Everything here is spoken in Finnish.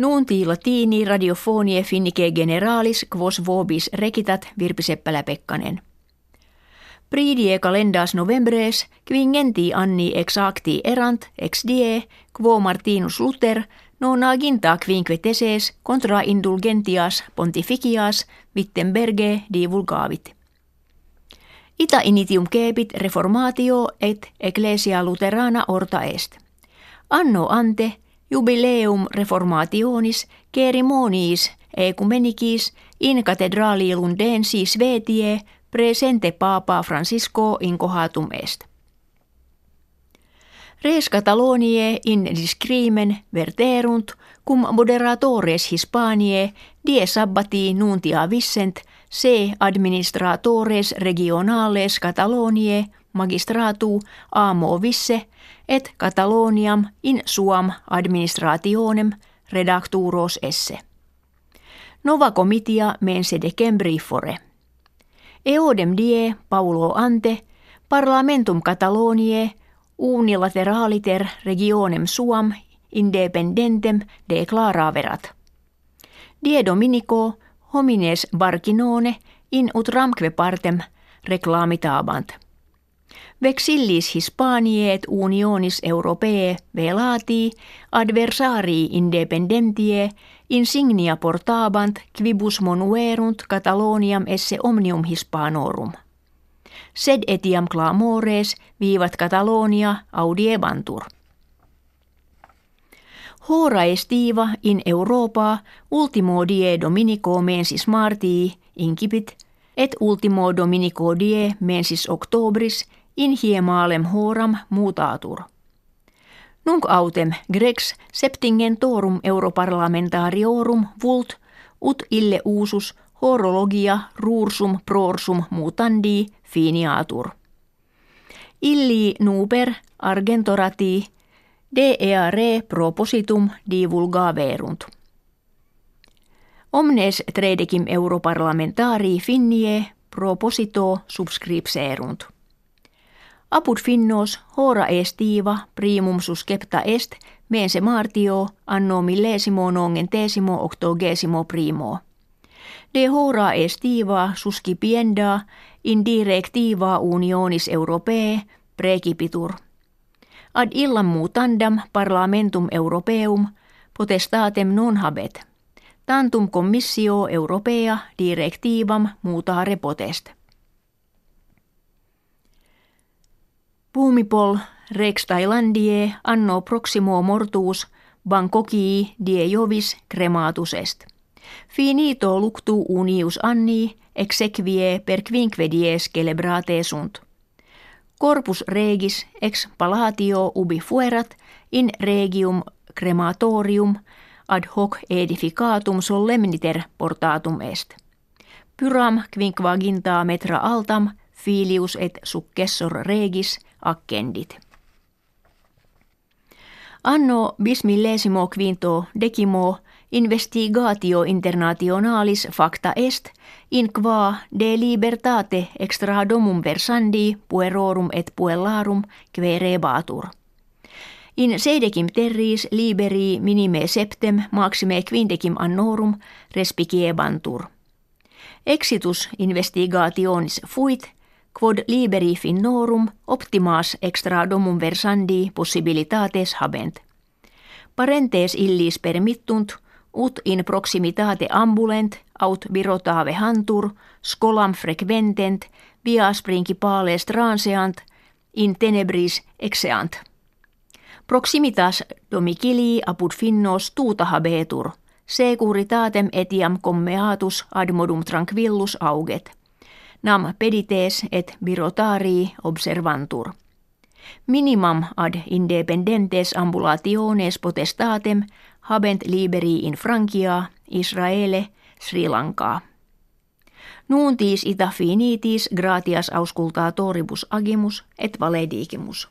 Nuunti latini radiofonie finnike generalis quos vobis rekitat Virpi Seppälä-Pekkanen. Pridie kalendas novembres quingenti anni exacti erant ex die quo Martinus Luther non aginta quinque teses contra indulgentias pontificias Wittenberge divulgavit. Ita initium kebit reformatio et ecclesia lutherana orta est. Anno ante jubileum reformationis cerimoniis ecumenicis in cathedrali lundensis vetie presente papa Francisco in cohatum est. Res Catalonie in discrimen verterunt cum moderatores Hispaniae die sabbati nuntia vissent se administratores regionales Catalonie magistratu amo visse et Cataloniam in suam administrationem redacturos esse. Nova comitia mense decembri fore. Eodem die Paulo ante parlamentum Catalonie unilateraliter regionem suam independentem declaraverat. Die dominico homines barcinone in utramque partem reclamitabant. Vexillis Hispaniae unionis europee velati adversarii independentie insignia portabant quibus monuerunt Cataloniam esse omnium Hispanorum. Sed etiam clamores viivat Catalonia audiebantur. Hora estiva in Europa ultimo die dominico mensis martii incipit et ultimo dominico die mensis octobris in hiemalem horam mutatur. Nunc autem grex septingentorum europarlamentariorum vult ut ille uusus horologia rursum prorsum mutandi finiatur. Illi nuper argentorati de eare propositum divulgaverunt. Omnes tredecim europarlamentari finnie proposito subscripserunt. Apud finnos hora estiva primum suscepta est mense martio anno millesimo nongentesimo octogesimo primo. De hora estiva suscipienda in directiva unionis europee precipitur. Ad illam mutandam parlamentum europeum potestatem non habet. Tantum commissio europea directivam mutare potest. Puumipol Rex Thailandie anno proximo mortuus Bangkoki die jovis crematus est. Finito luctu unius anni exequie per quinque dies celebrate sunt. Corpus regis ex palatio ubi fuerat in regium crematorium ad hoc edificatum solemniter portatum est. Pyram quinquaginta metra altam filius et successor regis accendit. Anno bismillesimo quinto decimo investigatio internationalis facta est in qua de libertate extra domum versandi puerorum et puellarum querebatur. In sedecim terris liberi minime septem maxime quindecim annorum respiciebantur. Exitus investigationis fuit quod liberi finnorum optimas extra domum versandi possibilitates habent. Parentes illis permittunt ut in proximitate ambulent aut virotave hantur scolam frequentent vias principales transeant in tenebris exeant. Proximitas domicilii apud finnos tuuta habetur, securitatem etiam commeatus ad modum tranquillus auget – nam pedites et birotarii observantur. Minimum ad independentes ambulationes potestatem habent liberi in Frankia, Israele, Sri Lankaa. Nuuntis ita finitis gratias auscultatoribus agimus et valedigimus.